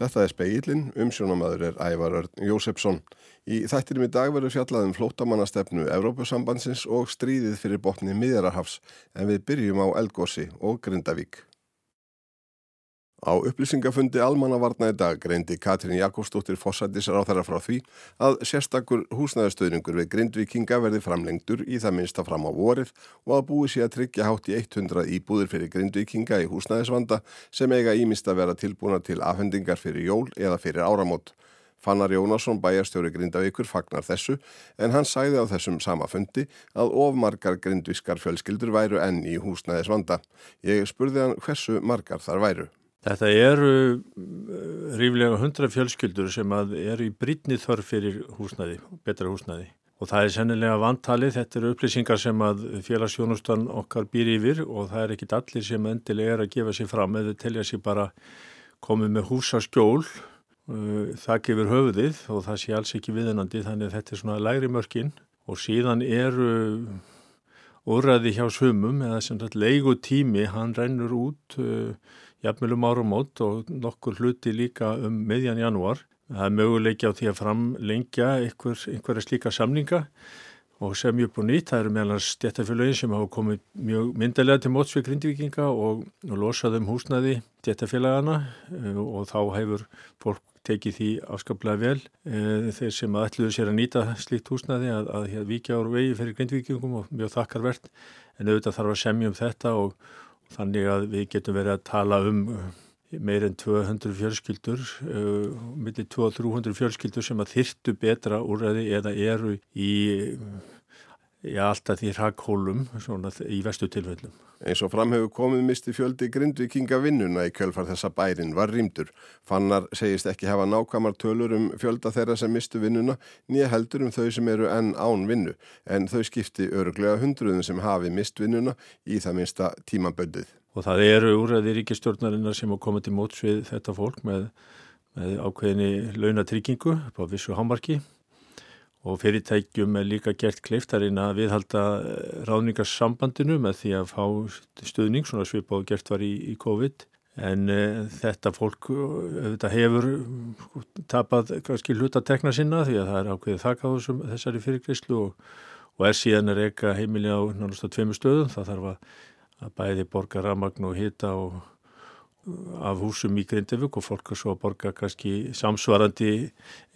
Þetta er speilin, umsjónamaður er Ævar Örn Jósefsson. Í þættinum í dag verður fjallaðum flótamannastefnu Evrópusambandsins og stríðið fyrir botni miðjararhafs en við byrjum á Elgósi og Grindavík. Á upplýsingafundi almannavarna í dag greindi Katrín Jakobsdóttir Fossættisar á þeirra frá því að sérstakur húsnæðastöðningur við grindvikinga verði framlengtur í það minnsta fram á vorið og að búi sér að tryggja hátt í 100 íbúðir fyrir grindvikinga í húsnæðisvanda sem eiga ímist að vera tilbúna til afhendingar fyrir jól eða fyrir áramót. Fannar Jónasson, bæjarstjóri Grindavíkur, fagnar þessu en hann sæði á þessum sama fundi að ofmargar grindviskar fjölskyldur væru enn í húsnæðisvanda. Ég spurði hann hversu margar þar væru. Þetta eru eh, ríflega hundra fjölskyldur sem eru í brítni þörf fyrir húsnæði, betra húsnæði. Og það er sennilega vantalið, þetta eru upplýsingar sem að félagsjónustan okkar býr yfir og það er ekkit allir sem endilega er að gefa sér fram eða telja sér bara komið með húsaskjól, eh, það gefur höfuðið og það sé alls ekki viðenandi þannig að þetta er svona læri mörkin og síðan eru úrraði hjá sumum eða sem þetta leigu tími, hann rennur út uh, jafnmjölum árum átt og nokkur hluti líka um meðjan janúar. Það er möguleiki á því að framlengja einhver, einhverja slíka samninga og sem ég er búin nýtt, það eru meðal stjættafélagin sem hafa komið mjög myndilega til mótsvið grindvikinga og, og losað um húsnaði stjættafélagana eh, og þá hefur fólk tekið því afskaplega vel e, þeir sem ætluðu sér að nýta slíkt húsnaði að, að, að vikja ára vegi fyrir grindvikingum og mjög þakkarvert en auðvitað þarf að semja um þetta og, Þannig að við getum verið að tala um uh, meir en 200 fjölskyldur, uh, millir 200-300 fjölskyldur sem að þyrtu betra úrræði eða eru í Já, alltaf því hrakhólum í vestu tilfellum. Eins og framhefur komið misti fjöldi grindvikinga vinnuna í kjölfar þessa bærin var rýmdur. Fannar segist ekki hafa nákvæmar tölur um fjölda þeirra sem mistu vinnuna, nýja heldur um þau sem eru enn án vinnu, en þau skipti öruglega hundruðum sem hafi mist vinnuna í það minsta tímaböldið. Og það eru úrræði ríkistjórnarinnar sem hafa komið til móts við þetta fólk með, með ákveðinni launatryggingu på vissu hámarki og fyrirtækjum er líka gert kleiftarinn að viðhalda eh, ráðningarsambandinu með því að fá stuðning svona svip og gert var í, í COVID. En e, þetta fólk þetta hefur sko, tapað kannski hlutatekna sinna því að það er ákveðið þakka þessari fyrirgreyslu og, og er síðan að reyka heimili á náttúrulega tveimur stöðum. Það þarf að, að bæði borga ramagn og hita og af húsum í Grindavik og fólk er svo að borga kannski samsvarandi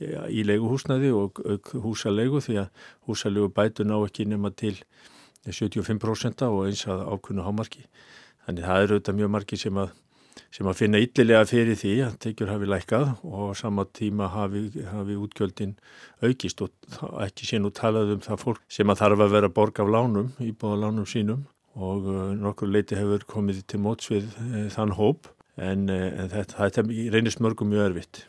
í leiguhúsnaði og húsalegu því að húsalegu bætu ná ekki nema til 75% og eins að ákunnu hámarki. Þannig það eru auðvitað mjög margi sem að, sem að finna yllilega fyrir því að tekjur hafi lækað og á sama tíma hafi, hafi útgjöldin aukist og ekki sé nú talað um það fólk sem að þarf að vera að borga af lánum, íbúða lánum sínum og uh, nokkur leiti hefur komið til móts við uh, þann hóp en, eh, en þetta, þetta reynist mörgum mjög erfitt.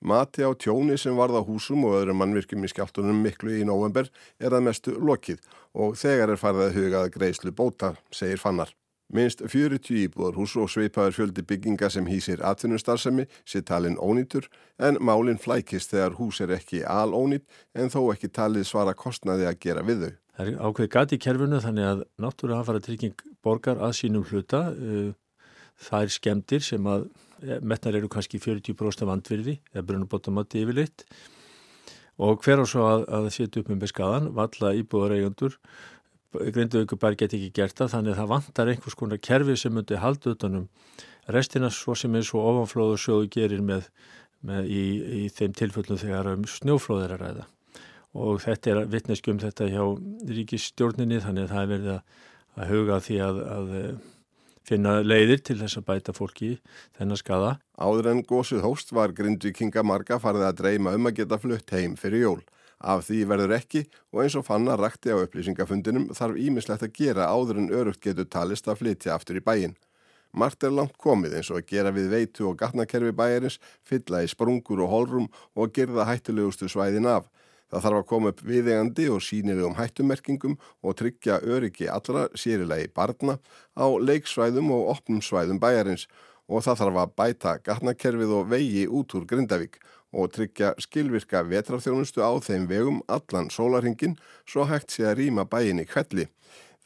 Mati á tjóni sem varða húsum og öðrum mannvirkjum í skjáltunum miklu í november er að mestu lokið og þegar er farið að hugað greiðslu bóta, segir Fannar. Minst 40 íbúðar hús og sveipaður fjöldi bygginga sem hýsir atvinnustarfsemi sé talin ónýtur en málinn flækist þegar hús er ekki alónýtt en þó ekki talið svara kostnaði að gera við þau. Það er ákveð gati í kerfinu þannig að náttúrulega hafa farið trygging borgar að sínum hluta er skemdir sem að eh, metnar eru kannski 40% af andvirði eða brunubótamatti yfirleitt. Og hver á svo að, að setja upp með beskaðan, valla íbúðar eigandur Grindavíkur bara geti ekki gert það þannig að það vantar einhvers konar kerfi sem myndi halda utanum restina svo sem er svo ofanflóðu sjóðu gerir með, með í, í þeim tilfellum þegar um snjóflóðir að ræða. Og þetta er vittneskjum þetta hjá ríkistjórninni þannig að það er verið að, að huga því að, að finna leiðir til þess að bæta fólki þennan skada. Áður en gósuð hóst var Grindvikinga marga farið að dreyma um að geta flutt heim fyrir jól. Af því verður ekki og eins og fanna rakti á upplýsingafundinum þarf ímislegt að gera áður en örugt getur talist að flytja aftur í bæin. Mart er langt komið eins og að gera við veitu og gatnakerfi bæjarins, fylla í sprungur og holrum og gerða hættilegustu svæðin af. Það þarf að koma upp viðegandi og sínilegum hættumerkingum og tryggja öryggi allra sérilegi barna á leiksvæðum og opnum svæðum bæjarins og það þarf að bæta gatnakerfið og vegi út úr Grindavík og tryggja skilvirka vetrafþjónustu á þeim vegum allan sólarhingin svo hægt sé að rýma bæin í kvelli.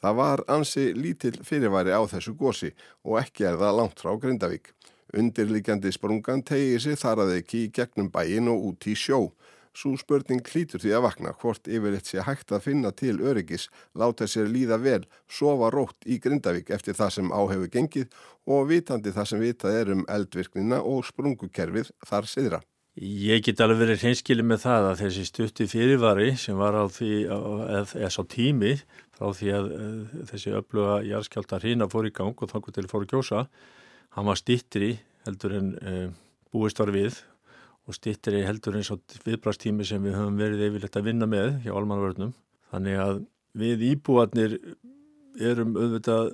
Það var ansi lítill fyrirværi á þessu gósi og ekki er það langt frá Grindavík. Undirlikjandi sprungan tegið sér þar að ekki í gegnum bæin og út í sjó. Svo spurning klítur því að vakna hvort yfirleitt sé hægt að finna til öryggis, láta sér líða vel, sofa rótt í Grindavík eftir það sem áhefur gengið og vitandi það sem vitað er um eldvirknina og sprungukerfið þar siðra. Ég get alveg verið hreinskili með það að þessi stutti fyrirvari sem var á því, eða sá tími frá því að þessi öfluga jarðskjálta hrína fór í gang og þannig til fór að kjósa, hann var stittri heldur en uh, búist var við og stittri heldur eins og viðbrastími sem við höfum verið yfirlegt að vinna með hjá almanvörnum. Þannig að við íbúarnir erum auðvitað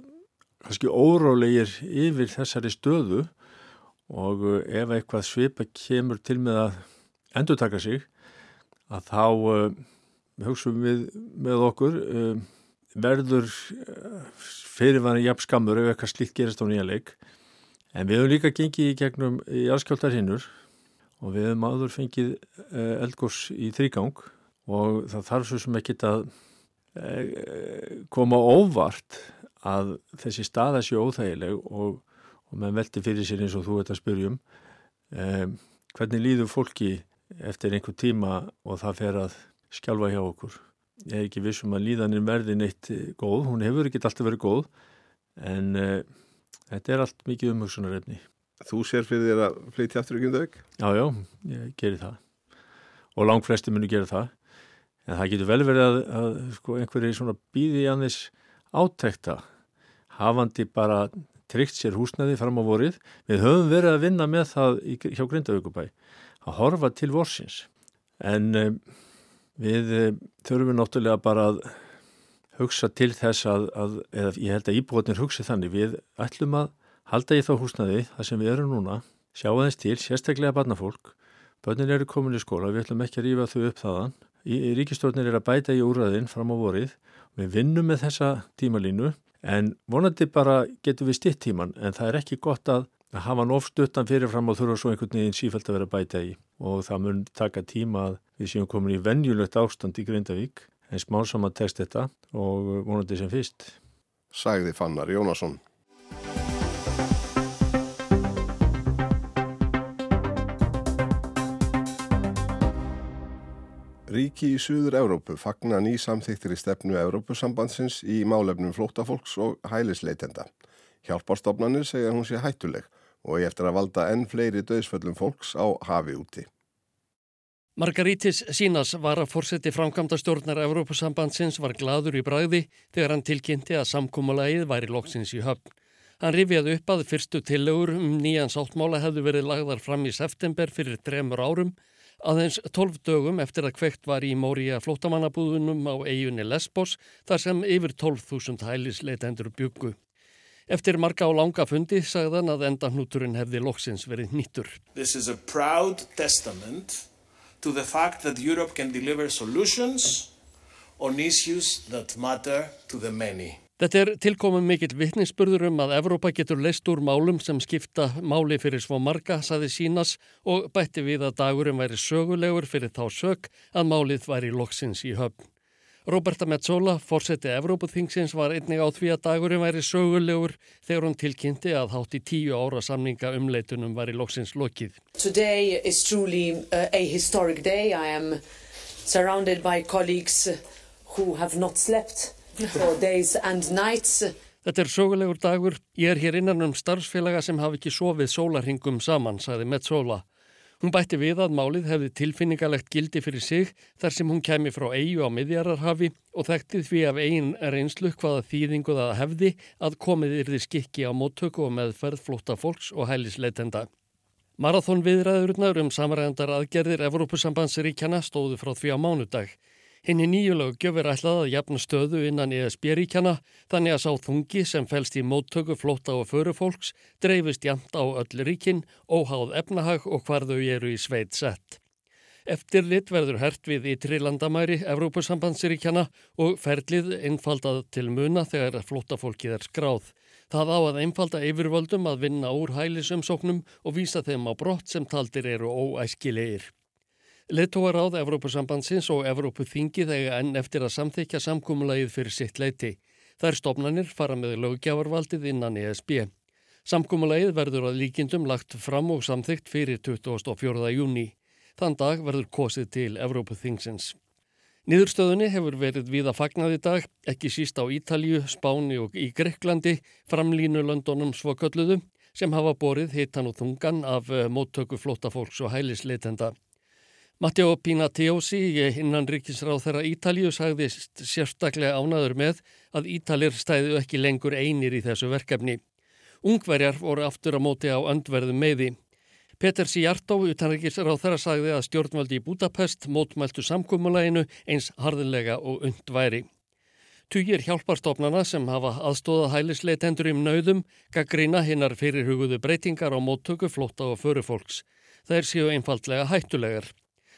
kannski órálegir yfir þessari stöðu og eh, ef eitthvað svipa kemur til með að endur taka sig að þá uh, hugsaum við með okkur uh, verður fyrirvæðin jafn skammur ef eitthvað slíkt gerist á nýja leik en við höfum líka gengið í gegnum í afskjáltar hinnur og við höfum áður fengið uh, eldgós í þrýgang og það þarf svo sem ekki að koma óvart að þessi staða sé óþægileg og og maður veldi fyrir sér eins og þú ert að spyrjum um, hvernig líður fólki eftir einhver tíma og það fer að skjálfa hjá okkur? Ég er ekki vissum að líðanir verði neitt eh, góð, hún hefur ekki alltaf verið góð en uh, þetta er allt mikið umhugsunarefni Þú sér fyrir þér að flytja aftur um dög? Já, já, ég gerir það og langt flesti muni gera það en það getur vel verið að, að sko, einhverju svona býði í annars áttekta hafandi bara tryggt sér húsnaði fram á vorið. Við höfum verið að vinna með það í, hjá Grindavíkubæ að horfa til vorsins en um, við um, þurfum náttúrulega bara að hugsa til þess að, að eða ég held að íbúotnir hugsi þannig við ætlum að halda í þá húsnaði það sem við erum núna, sjá aðeins til sérstaklega barnafólk, börnin eru komin í skóla, við ætlum ekki að rífa þau upp þaðan ríkistórnir er að bæta í úrraðin fram á vorið, við vinnum með þessa tímalínu En vonandi bara getur við stitt tíman en það er ekki gott að hafa hann ofstuttan fyrirfram og þurfa svo einhvern veginn sífælt að vera bæta í og það mun taka tíma að við séum komin í venjulegt ástand í Grindavík en smá saman tekst þetta og vonandi sem fyrst. Sæði Fannar Jónasson. Ríki í Suður Európu fagna ný samþyktir í stefnu Európusambandsins í málefnum flótafólks og hælisleitenda. Hjálparstofnanir segja hún sé hættuleg og eftir að valda enn fleiri döðsföllum fólks á hafi úti. Margarítis Sínas var að fórseti framkvæmda stjórnar Európusambandsins var gladur í bræði þegar hann tilkynnti að samkúmulegið væri loksins í höfn. Hann rifjaði upp að fyrstu tillegur um nýjan sáttmála hefðu verið lagðar fram í september fyrir dremur árum Aðeins tólf dögum eftir að kveikt var í Mória flótamannabúðunum á eiginni Lesbos þar sem yfir 12.000 hælisleitendur byggu. Eftir marga á langa fundi sagðan að endahnúturinn hefði loksins verið nýttur. This is a proud testament to the fact that Europe can deliver solutions on issues that matter to the many. Þetta er tilkomum mikill vittnisspurður um að Evrópa getur leist úr málum sem skipta máli fyrir svo marga, saði sínas og bætti við að dagurum væri sögulegur fyrir þá sög að málið væri loksins í höfn. Roberta Metzola, fórseti Evrópuþingsins, var einnig á því að dagurum væri sögulegur þegar hún tilkynnti að hátt í tíu ára samninga umleitunum væri loksins lokið. Today is truly uh, a historic day. I am surrounded by colleagues who have not slept. Þetta er sögulegur dagur. Ég er hér innan um starfsfélaga sem hafi ekki sofið sólarhingum saman, sagði Metzola. Hún bætti við að málið hefði tilfinningalegt gildi fyrir sig þar sem hún kemi frá eigu á miðjararhafi og þekktið því af eigin reynslu hvaða þýðingu það hefði að komið yrði skikki á móttöku og meðferð flóta fólks og hælisleitenda. Marathón viðræðurnar um samræðandar aðgerðir Evrópusambandsríkjana stóðu frá því á mánudag. Henni nýjulegu gjöfur ætlað að jafna stöðu innan ESB-ríkjana þannig að sá þungi sem fælst í móttöku flóta og förufólks dreifist jæmt á öll ríkin, óháð efnahag og hvar þau eru í sveit sett. Eftir lit verður hert við í trilandamæri Evrópusambandsríkjana og ferlið einfaldað til muna þegar flótafólkið er skráð. Það á að einfalda yfirvöldum að vinna úr hælisumsóknum og vísa þeim á brott sem taldir eru óæskilegir. Letóaráð Evrópusambandsins og Evrópuþingið eiga enn eftir að samþykja samkúmulagið fyrir sitt leiti. Þær stopnarnir fara með löggjávarvaldið innan ESB. Samkúmulegið verður að líkindum lagt fram og samþygt fyrir 24. júni. Þann dag verður kosið til Evrópu Thingsins. Niðurstöðunni hefur verið við að fagnað í dag, ekki síst á Ítalju, Spáni og í Greiklandi, framlínu Londonum svokölluðu, sem hafa borið hitan og þungan af móttöku flótafólks og hælisleitenda. Matteo Pinateosi, innan ríkisráð þeirra Ítalju, sagðist sérstaklega ánaður með að Ítalir stæðu ekki lengur einir í þessu verkefni. Ungverjar voru aftur að móti á öndverðum meði. Peter Sijartó, utanrikisráð þeirra, sagði að stjórnvaldi í Budapest mótmæltu samkúmuleginu eins harðinlega og undværi. Tugir hjálparstofnana sem hafa aðstóða hælisleitendur um nauðum gaggrína hinnar fyrirhuguðu breytingar á móttöku flótta og förufólks. Er séu einfaldlega hættulegar.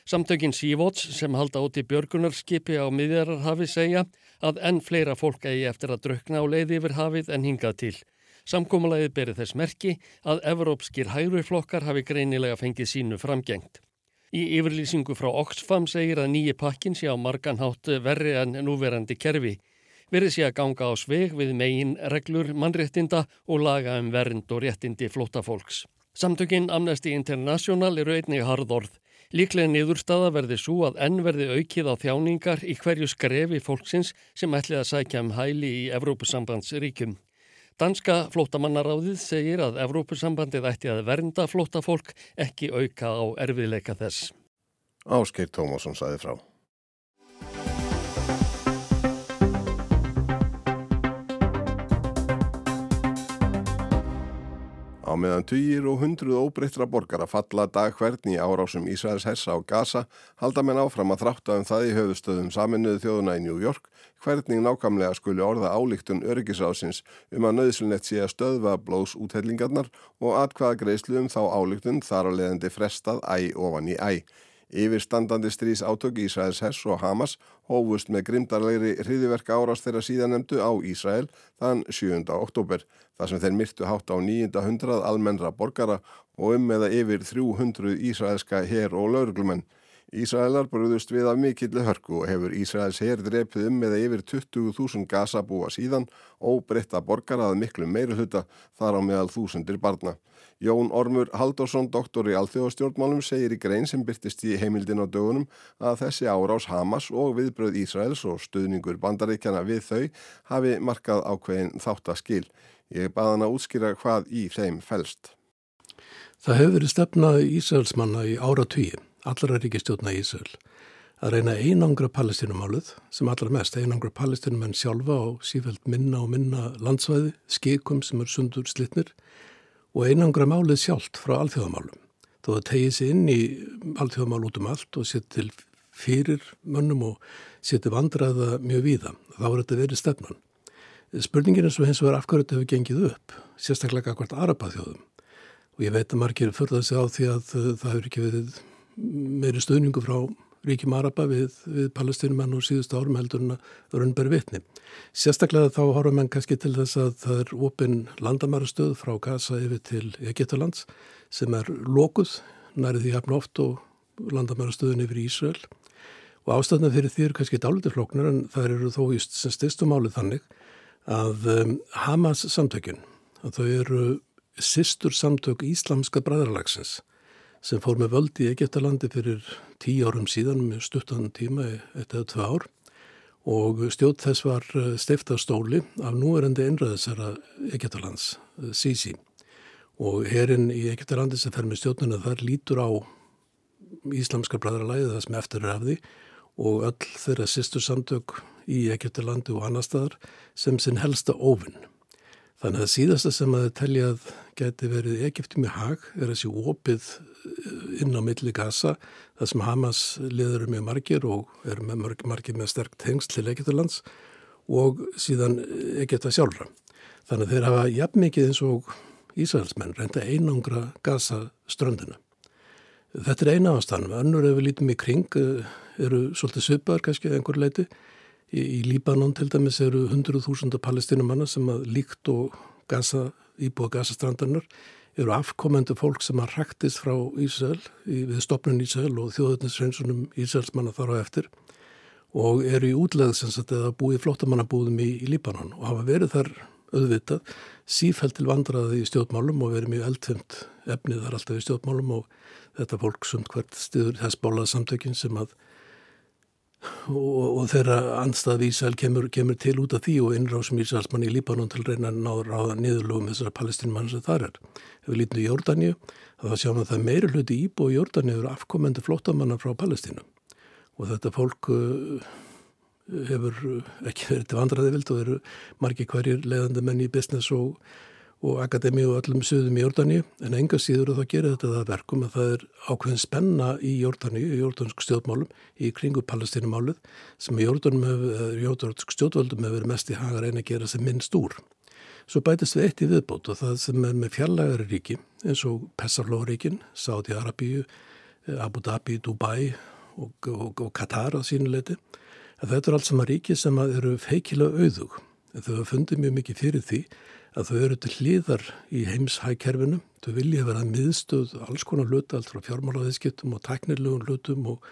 Samtökin Sívóts sem halda út í björgunarskipi á miðjararhafi segja að enn fleira fólk eigi eftir að drukna á leiði yfir hafið en hingað til. Samkómulegið berið þess merki að evrópskir hægruflokkar hafi greinilega fengið sínu framgengt. Í yfirlýsingu frá Oxfam segir að nýji pakkin sé á marganhátt verri en núverandi kerfi. Verið sé að ganga á sveg við megin reglur mannréttinda og laga um vernd og réttindi flótafólks. Samtökinn Amnesty International eru einnig harðorð. Líklega niðurstaða verði svo að enn verði aukið á þjáningar í hverju skrefi fólksins sem ætli að sækja um hæli í Evrópusambandsríkjum. Danska flótamannaráðið segir að Evrópussambandið ætti að vernda flótafólk ekki auka á erfiðleika þess. Áskeir Tómasson saði frá. Á meðan týjir og hundruð óbreyttra borgar að falla dag hvern í árásum Ísraels hersa á Gaza halda menn áfram að þrátta um það í höfustöðum saminuðu þjóðuna í New York hvernig nákvæmlega skuli orða álíktun öryggisásins um að nöðsynlegt sé að stöðva blóðs úthellingarnar og atkvaða greiðslu um þá álíktun þar að leðandi frestað æ ofan í æ. Yfirstandandi strís átök Ísraels hess og Hamas hófust með grimdarlegri hriðiverka árás þeirra síðanemdu á Ísrael þann 7. oktober, þar sem þeir myrtu hátt á 900 almennra borgara og um meða yfir 300 ísraelska her og lauruglumenn. Ísraelar brúðust við af mikilli hörku og hefur Ísraels herr drepið um með yfir 20.000 gasabúa síðan og breytta borgarað miklu meiri hluta þar á meðal þúsundir barna. Jón Ormur Haldorsson, doktor í alþjóðastjórnmálum, segir í grein sem byrtist í heimildin á dögunum að þessi árás Hamas og viðbröð Ísraels og stuðningur bandaríkjana við þau hafi markað ákveðin þáttaskil. Ég baða hann að útskýra hvað í þeim fælst. Það hefur verið stefnað Ísraelsmanna í ára tíum allra ríkistjóðna í Ísrael að reyna einangra palestínumáluð sem allra mest einangra palestínumenn sjálfa á sífælt minna og minna landsvæði, skikum sem er sundur slitnir og einangra málið sjálft frá alþjóðamálum. Þó að tegið sér inn í alþjóðamál út um allt og sér til fyrir mönnum og sér til vandraða mjög víða. Þá er þetta verið stefnan. Spurningin er svo hins vegar af hverju þetta hefur gengið upp, sérstaklega akkvært Arapaþjóðum. Og ég veit að margir förðað sig á því að það hefur ekki verið meiri stöðningu frá ríkjum Araba við, við palestinumenn og síðustu árum heldur en að raunberi vitni. Sérstaklega þá horfum menn kannski til þess að það er opinn landamærastöð frá Gaza yfir til Egiptalands sem er lokuð, nærið því hafn oft og landamærastöðun yfir Ísrael og ástæðna fyrir því er kannski dálítið floknur en það eru þó í styrstum álið þannig að um, Hamas samtökjun, að þau eru sýstur samtök Íslamska bræðarlagsins sem fór með völd í Egiptalandi fyrir tíu árum síðan með stuttan tíma, eitt eða tvö ár og stjórn þess var eh, steifta stóli af núerendi einræðisara Egiptalands, eh, Sisi og herinn í Egiptalandi sem fer með stjórnuna þar lítur á Íslamska bræðralæði það sem eftir er af því og öll þeirra sýstur samtök í Egiptalandi og annar staðar sem sinn helsta ofinn. Þannig að síðasta sem að teljað geti verið Egipti með hag er þessi opið inn á milli Gaza það sem Hamas liður mjög margir og eru með margir, margir með sterk tengst til Egyptalands og síðan Egypta sjálfra. Þannig að þeir hafa jafn mikið eins og Ísraelsmenn reynda einangra Gaza ströndina. Þetta er eina ástæðan, önnur ef við lítum í kring eh, eru svolítið söpar kannski einhver leiti. Í, í Líbanon til dæmis eru 100.000 palestinumanna sem að líkt og Gaza, íbúa Gaza strandarnar eru afkomendu fólk sem að ræktist frá Ísrael við stopnun Ísrael og þjóðurnisreinsunum Ísraelsmanna þar á eftir og eru í útlegð sem sagt eða búið flottamannabúðum í, í Líbanon og hafa verið þar auðvitað sífælt til vandraði í stjórnmálum og verið mjög eldfimt efnið þar alltaf í stjórnmálum og þetta fólk sumt hvert stiður þess bólað samtökin sem að og, og þeirra anstað Ísæl kemur, kemur til út af því og innrásum Ísælsmann í Líbanon til reyna að ná ráða niðurlugum þessara palestinmann sem þar er. Ef við lítum í Jórdaníu þá sjáum við að það meiri hluti íbú í Jórdaníu eru afkomendu flótamanna frá Palestínu og þetta fólk uh, hefur ekki verið til vandraði vild og eru margi hverjir leiðandi menn í business og og akademi og öllum söðum í Jórdaníu en enga síður og þá gerir þetta það verkum að það er ákveðin spenna í Jórdaníu, í jórdansk stjórnmálum í kringu palestínumálið sem í jórdansk stjórnvöldum hefur verið mest í hagar eina að gera sem minnst úr. Svo bætist við eitt í viðbót og það sem er með fjarlægari ríki eins og Pessarlóríkin, Sáti Arabíu, Abu Dhabi, Dubai og, og, og Katar á sínuleiti að þetta er allt sama ríki sem eru feikilega auðug en þau hafa fundið mjög mikið fyrir því að þau eru til hlýðar í heimshækkerfinu. Þau vilja vera miðstöð alls konar hluta, allt frá fjármálaðiðskiptum og teknilögun hlutum og,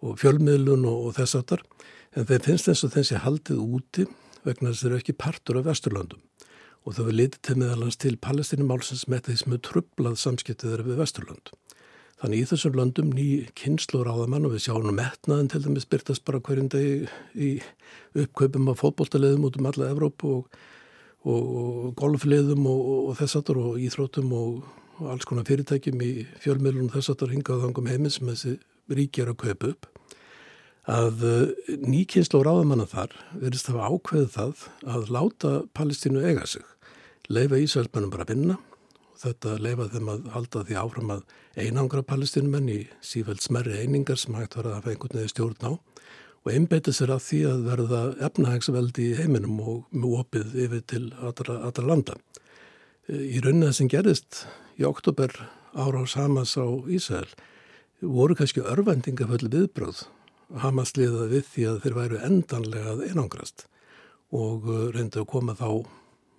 og fjölmiðlun og, og þess aftar. En þeim finnst eins og þessi haldið úti vegna þess að þeir eru ekki partur af Vesturlandum. Og þau vil litið til meðalans til palestinumálsins með því sem er trublað samskiptið þeirra við Vesturland. Þannig í þessum landum ný kynnslur á það mann og við sjáum um metnaðin til dæmis byrtast bara hverjum degi í uppkaupum af fótbolltaleðum út um alla Evrópu og og golfliðum og, og þessatur og íþrótum og, alls konar fyrirtækjum í fjölmiðlunum þessatur hingað þangum heiminn sem þessi ríkjar að kaupa upp. Að eh, nýkynslu og ráðamanna þar verðist að hafa ákveðið það að láta Palestínu eiga sig leifa Ísælsmennum bara að vinna og þetta leifa þeim að halda því áfram að einangra palestínumenn í sífælt smerri einingar sem hægt var að hafa einhvern veginn stjórn á og einbeita sér að því að verða efnahagsveldi í heiminum og með opið yfir til allra, allra landa. Í rauninni sem gerist í oktober ára á Hamas á Ísæl voru kannski örvendingaföll viðbröð Hamas liða við því að þeir væru endanlega einangrast og uh, reyndi að koma þá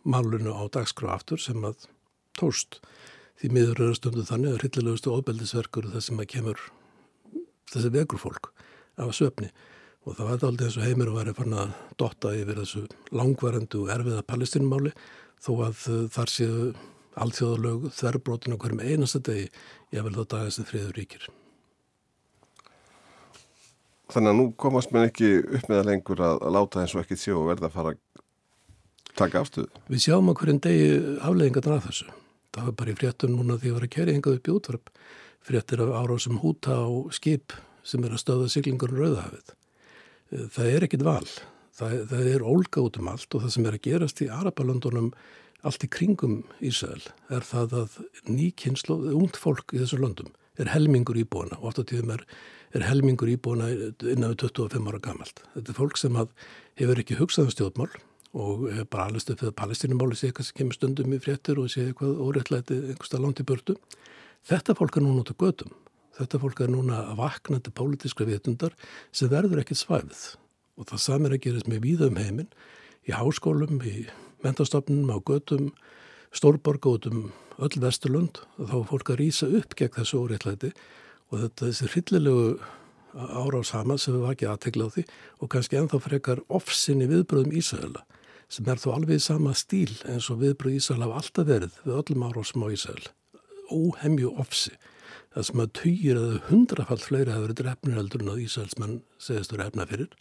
málunu á dagskrá aftur sem að tóst því miður eru stundu þannig að hryllilegustu ofbeldisverkur það sem að kemur þessi vegur fólk af söfni og það var aldrei og heimir var að fann að dotta yfir þessu langvarendu og erfiða palestinumáli þó að uh, þar séu allþjóðalög þverrbrotin á hverjum einasta degi ég vil þá dagast þið friður ríkir. Þannig að nú komast mér ekki upp með það lengur að, að láta eins og ekki sjó og verða að fara að taka afstöðu. Við sjáum að hverjum degi afleggingarna að þessu. Það var bara í fréttum núna því að ég var að kæri hengað upp í útvarp fréttir af árásum húta á skip sem er að stöða siglingur um Rauðahafið það er ekkit val. Það, það er ólga út um allt og það sem er að gerast í Arabalöndunum allt í kringum Ísæl er það að nýkynslu, ungd fólk í þessu löndum er helmingur íbúana og ofta tíðum er, er helmingur íbúana innan við 25 ára gamalt. Þetta er fólk sem hefur ekki hugsaðan um stjórnmál og bara alveg stöfið að palestinumáli sé eitthvað sem kemur stundum í fréttir og sé eitthvað óreittlæti einhversta langt í börtu. Þetta fólk er núna út á gödum Þetta fólk er núna að vakna til pólitískra vitundar sem verður ekkit svæfið. Og það samir að gerast með víðum heiminn í háskólum, í mentastofnum, á götum, stórborga út um öll vesturlund og þá er fólk að rýsa upp gegn þessu óreittlæti og þetta þessi hryllilegu ára á sama sem við vakið aðtegla á því og kannski enþá frekar ofsinni viðbröðum Ísæla sem er þó alveg sama stíl eins og viðbröð Ísæla hafa alltaf verið við öllum ára á smá Ísæl. Óhemju ofsi það sem að týjir eða hundrafall fleiri hafa verið drefnir heldur en að Ísælsmenn segist að drefna fyrir.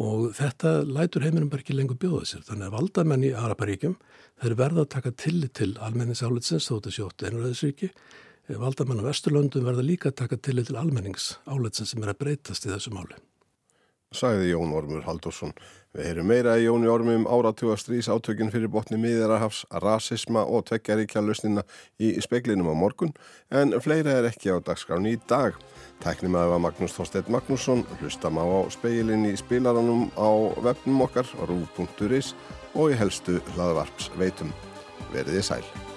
Og þetta lætur heiminum bara ekki lengur bjóða sér. Þannig að valdamenn í Araparíkjum þeir verða að taka tillit til almenningsálitsins þó þetta sjótt einræðisríki. Valdamenn á Vesturlöndum verða líka að taka tillit til almenningsálitsins sem er að breytast í þessu máli Sæði Jón Ormur Haldursson. Við heyrum meira í Jóni Ormum áratuga strís átökinn fyrir botni miðjarahafs, rasisma og tveggjaríkja lusnina í speklinum á morgun en fleira er ekki á dagskráni í dag. Tæknum að það var Magnús Þorstedt Magnússon, hlustam á speilin í spilaranum á webnum okkar, rúf.is og í helstu hlaðvarps veitum. Verðið sæl.